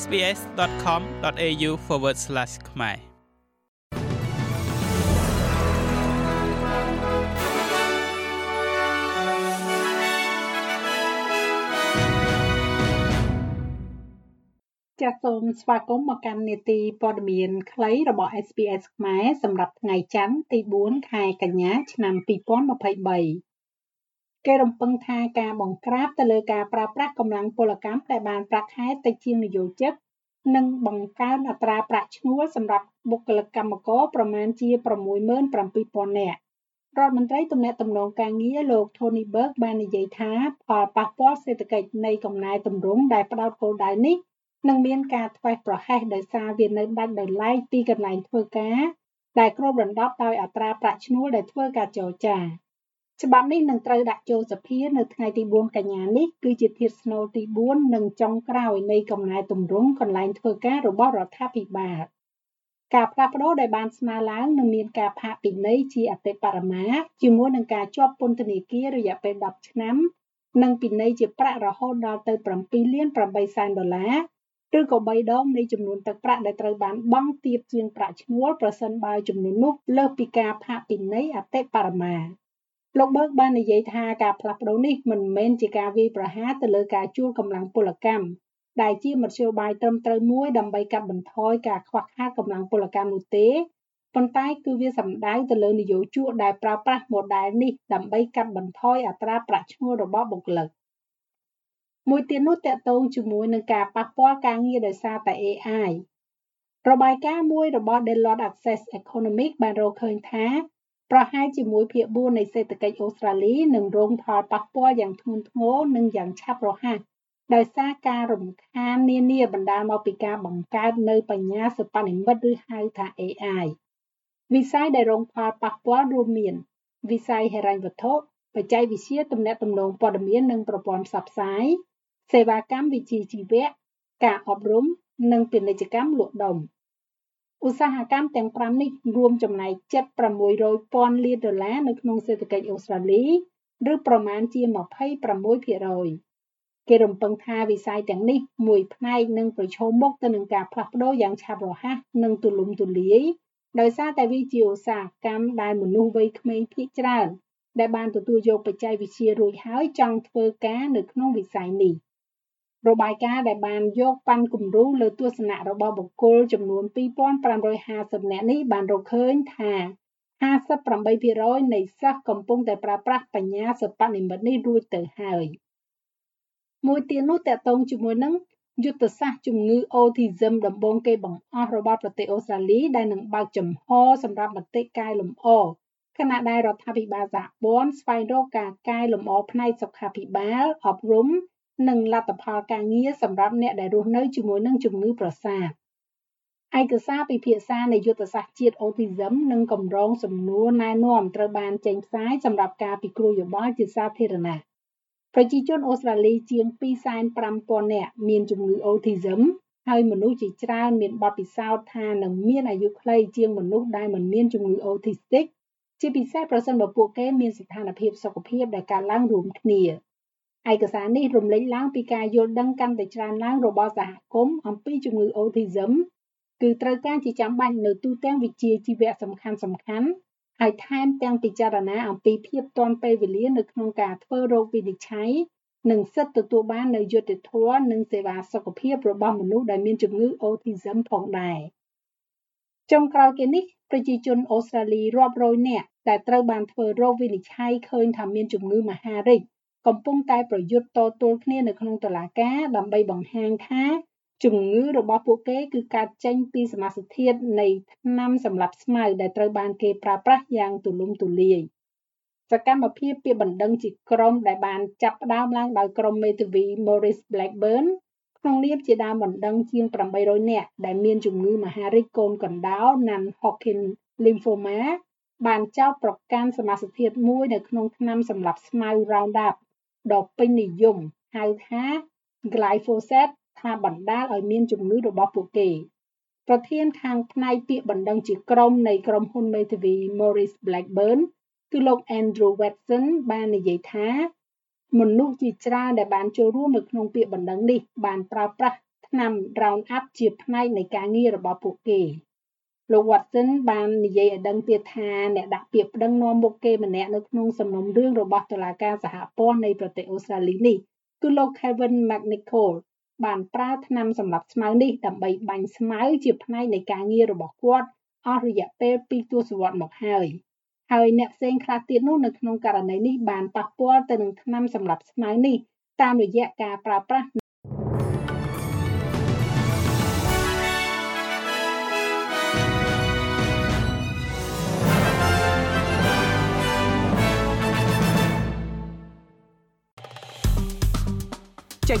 sbs.com.au/ ខ្មែរចាសសូមស្វាគមន៍មកកាន់នេតិព័ត៌មានខ្លីរបស់ SBS ខ្មែរសម្រាប់ថ្ងៃច័ន្ទទី4ខែកញ្ញា ឆ្នាំ2023 គេរំពឹងថាការបង្ក្រាបទៅលើការប្រើប្រាស់កម្លាំងពលកម្មដែលបានប្រាក់ខែតិចជាងនយោជិតនិងបង្កើនអត្រាប្រាក់ឈ្នួលសម្រាប់បុគ្គលិកកម្មករប្រមាណជា67,000នាក់រដ្ឋមន្ត្រីទំនាក់ទំនងការងារលោក Tony Berg បាននិយាយថាផលប៉ះពាល់សេដ្ឋកិច្ចនៃកំណែទម្រង់ដែលផ្ដោតគោលដៅនេះនឹងមានការធ្វេសប្រហែសដោយសារវានៅដាច់ដោយឡែកពីកន្លែងធ្វើការដែលគ្របដណ្ដប់ដោយអត្រាប្រាក់ឈ្នួលដែលធ្វើការចរចា ច្បាប់នេះនឹងត្រូវដាក់ចូលសភានៅថ្ងៃទី4កញ្ញានេះគឺជាធាតុស្នូលទី4និងចុងក្រោយនៃកំណែទម្រង់កន្លែងធ្វើការរបស់រដ្ឋាភិបាលការផ្លាស់ប្ដូរដែលបានស្នើឡើងនឹងមានការផាកពិន័យជាអតិបរមាជាមួយនឹងការជាប់ពន្ធនាគាររយៈពេល10ឆ្នាំនិងពិន័យជាប្រាក់រហូតដល់ទៅ7លាន8សែនដុល្លារឬក៏3ដងនៃចំនួនទឹកប្រាក់ដែលត្រូវបានបង់ទាបជាងប្រាក់ឈ្នួលប្រសិនបើចំនួននោះលើសពីការផាកពិន័យអតិបរមា លោកបឺកបាននិយាយថាការផ្លាស់ប្ដូរនេះមិនមែនជាការវាយប្រហារទៅលើការជួលកម្លាំងពលកម្មដែលជាមធ្យោបាយត្រឹមត្រូវមួយដើម្បីកាត់បន្ថយការខ្វះខាតកម្លាំងពលកម្មនោះទេប៉ុន្តែគឺវាសំដៅទៅលើនយោជកដែលប្រើប្រាស់ model នេះដើម្បីកាត់បន្ថយអត្រាប្រាក់ឈ្នួលរបស់បុគ្គលិកមួយទៀតនោះតកតងជាមួយនឹងការប៉ះពាល់ការងារដោយសារតែ AI របាយការណ៍មួយរបស់ Deloitte Access Economics បានរកឃើញថា ប្រហែលជាមួយភាគ4នៃសេដ្ឋកិច្ចអូស្ត្រាលីនឹងរងផលប៉ះពាល់យ៉ាងធ្ងន់ធ្ងរនិងយ៉ាងឆាប់រហ័សដោយសារការរំខាននានាបណ្ដាលមកពីការបង្កើតនៅបញ្ញាសិប្បនិម្មិតឬហៅថា AI វិស័យដែលរងផលប៉ះពាល់រួមមានវិស័យហិរញ្ញវត្ថុបច្ចេកវិទ្យាទំនាក់ទំនងព័ត៌មាននិងប្រព័ន្ធផ្សព្វផ្សាយសេវាកម្មវិជ្ជាជីវៈការអប់រំនិងពាណិជ្ជកម្មលក់ដុំ ឧស្សាហកម្មទាំង5នេះរួមចំណែកជិត600,000លានដុល្លារនៅក្នុងសេដ្ឋកិច្ចអូស្ត្រាលី ឬប្រមាណជា26%គេរំពឹងថាវិស័យទាំងនេះមួយផ្នែកនឹងប្រឈមមុខទៅនឹងការផ្លាស់ប្ដូរយ៉ាងឆាប់រហ័សនិងទូលំទូលាយដោយសារតែវាជាឧស្សាហកម្មដែលមនុស្សវ័យក្មេងភាគច្រើនដែលបានទទួលយកបច្ចេកវិទ្យារួចហើយចង់ធ្វើការនៅក្នុងវិស័យនេះ។ របាយការណ៍ដែលបានយកប៉ាន់គំរូលើទស្សនៈរបស់បុគ្គលចំនួន2550នាក់នេះបានរកឃើញថា58%នៃសិស្សកំពុងតែប្រើប្រាស់បញ្ញាសិប្បនិម្មិតនេះរួចទៅហើយមួយទៀតនោះតកតងជាមួយនឹងយុទ្ធសាស្ត្រជំងឺ Autism ដំបូងគេបង្អស់របស់ប្រទេសអូស្ត្រាលីដែលនឹងបើកចំហសម្រាប់មតិកែលម្អខណៈដែលរដ្ឋាភិបាលសហព័ន្ធស្វែងរកការកែលម្អផ្នែកសុខាភិបាលអប់រំ និងលទ្ធផលការងារសម្រាប់អ្នកដែលរស់នៅជាមួយនឹងជំងឺប្រសាទឯកសារពិភាក្សានៃយុទ្ធសាស្ត្រជាតិ Autism និងកម្រងសំណួរណែនាំត្រូវបានចេញផ្សាយសម្រាប់ការពិគ្រោះយោបល់ជាសាធារណៈប្រជាជនអូស្ត្រាលីជាង250,000នាក់មានជំងឺ Autism ហើយមនុស្សជាច្រើនមានបទពិសោធន៍ថានឹងមានអាយុខ្លីជាងមនុស្សដែលមិនមានជំងឺ Autistic ជាពិសេសប្រសិនបើពួកគេមានស្ថានភាពសុខភាពដែលកើនឡើងរួមគ្នា។ ឯកសារនេះរំលេចឡើងពីការយល់ដឹងកាន់តែច្រើនឡើងរបស់សហគមន៍អំពីជំងឺ Autism គឺត្រូវការជាចាំបាច់នៅទូទាំងវិជ្ជាជីវៈសំខាន់សំខាន់ហើយថែមទាំងពិចារណាអំពីភាពទាន់ពេលវេលានៅក្នុងការធ្វើរោគវិនិច្ឆ័យនិងសិទ្ធិទទួលបាននូវយុត្តិធម៌និងសេវាសុខភាពរបស់មនុស្សដែលមានជំងឺ Autism ផងដែរចុងក្រោយគេនេះប្រជាជនអូស្ត្រាលីរាប់រយនាក់ដែលត្រូវបានធ្វើរោគវិនិច្ឆ័យឃើញថាមានជំងឺមហារីក កំពុងតែប្រយុទ្ធតទល់គ្នានៅក្នុងតុលាការដើម្បីបង្ហាញថាជំងឺរបស់ពួកគេគឺកើតចេញពីសមាសធាតុនៃថ្នាំសម្លាប់ស្មៅដែលត្រូវបានគេប្រើប្រាស់យ៉ាងទូលំទូលាយសកម្មភាពពីបណ្ដឹងជាក្រុមដែលបានចាប់ផ្ដើមឡើងដោយក្រុមមេធាវី Morris Blackburn ក្នុងនាមជាដើមបណ្ដឹងជាង800នាក់ដែលមានជំងឺមហារីកកូនកណ្ដោ Non-Hodgkin lymphoma បានចោទប្រកាន់សមាសធាតុមួយនៅក្នុងថ្នាំសម្លាប់ស្មៅ Roundup ដ៏ពេញនិយមហៅថា glyphosate ថាបណ្ដាលឲ្យមានជំងឺរបស់ពួកគេ ប្រធានខាងផ្នែកពាក្យបណ្ដឹងជាក្រុមនៃក្រុមហ៊ុនមេធាវី Morris Blackburn គឺលោក Andrew Watson បាននិយាយថា មនុស្សជាច្រើនដែលបានចូលរួមនៅក្នុងពាក្យបណ្ដឹងនេះបានប្រើប្រាស់ថ្នាំ Roundup ជាផ្នែកនៃការងាររបស់ពួកគេ លោក Watson បាននិយាយឲ្យដឹងទៀតថាអ្នកដាក់ពាក្យប្តឹងនាំមុខគេម្នាក់នៅក្នុងសំណុំរឿងរបស់តុលាការសហព័ន្ធនៃប្រទេសអូស្ត្រាលីនេះគឺលោក Kevin McNichol បានប្រើថ្នាំសម្រាប់ស្មៅនេះដើម្បីបាញ់ស្មៅជាផ្នែកនៃការងាររបស់គាត់អស់រយៈពេល2ទសវត្សរ៍មកហើយហើយអ្នកផ្សេងខ្លះទៀតនោះនៅក្នុងករណីនេះបានប៉ះពាល់ទៅនឹងថ្នាំសម្រាប់ស្មៅនេះតាមរយៈការប្រើប្រាស់